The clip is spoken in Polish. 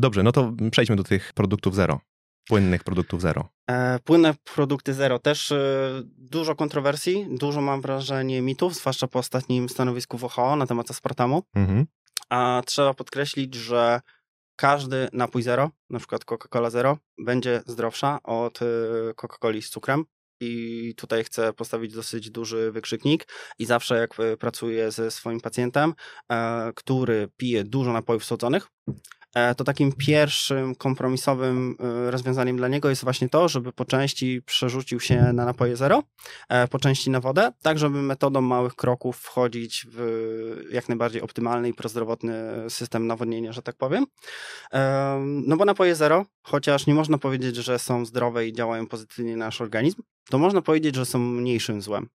Dobrze, no to przejdźmy do tych produktów zero. Płynnych produktów zero. E, płynne produkty zero. Też e, dużo kontrowersji, dużo mam wrażenie mitów, zwłaszcza po ostatnim stanowisku WHO na temat aspartamu. Mhm. A trzeba podkreślić, że każdy napój zero, na przykład Coca-Cola zero, będzie zdrowsza od e, Coca-Coli z cukrem. I tutaj chcę postawić dosyć duży wykrzyknik. I zawsze, jak pracuję ze swoim pacjentem, który pije dużo napojów słodzonych, to takim pierwszym kompromisowym e, rozwiązaniem dla niego jest właśnie to, żeby po części przerzucił się na napoje zero, e, po części na wodę, tak żeby metodą małych kroków wchodzić w jak najbardziej optymalny i prozdrowotny system nawodnienia, że tak powiem. Em, No bo napoje zero, chociaż nie można powiedzieć, że są zdrowe i działają pozytywnie na nasz organizm, to można powiedzieć, że są mniejszym złem.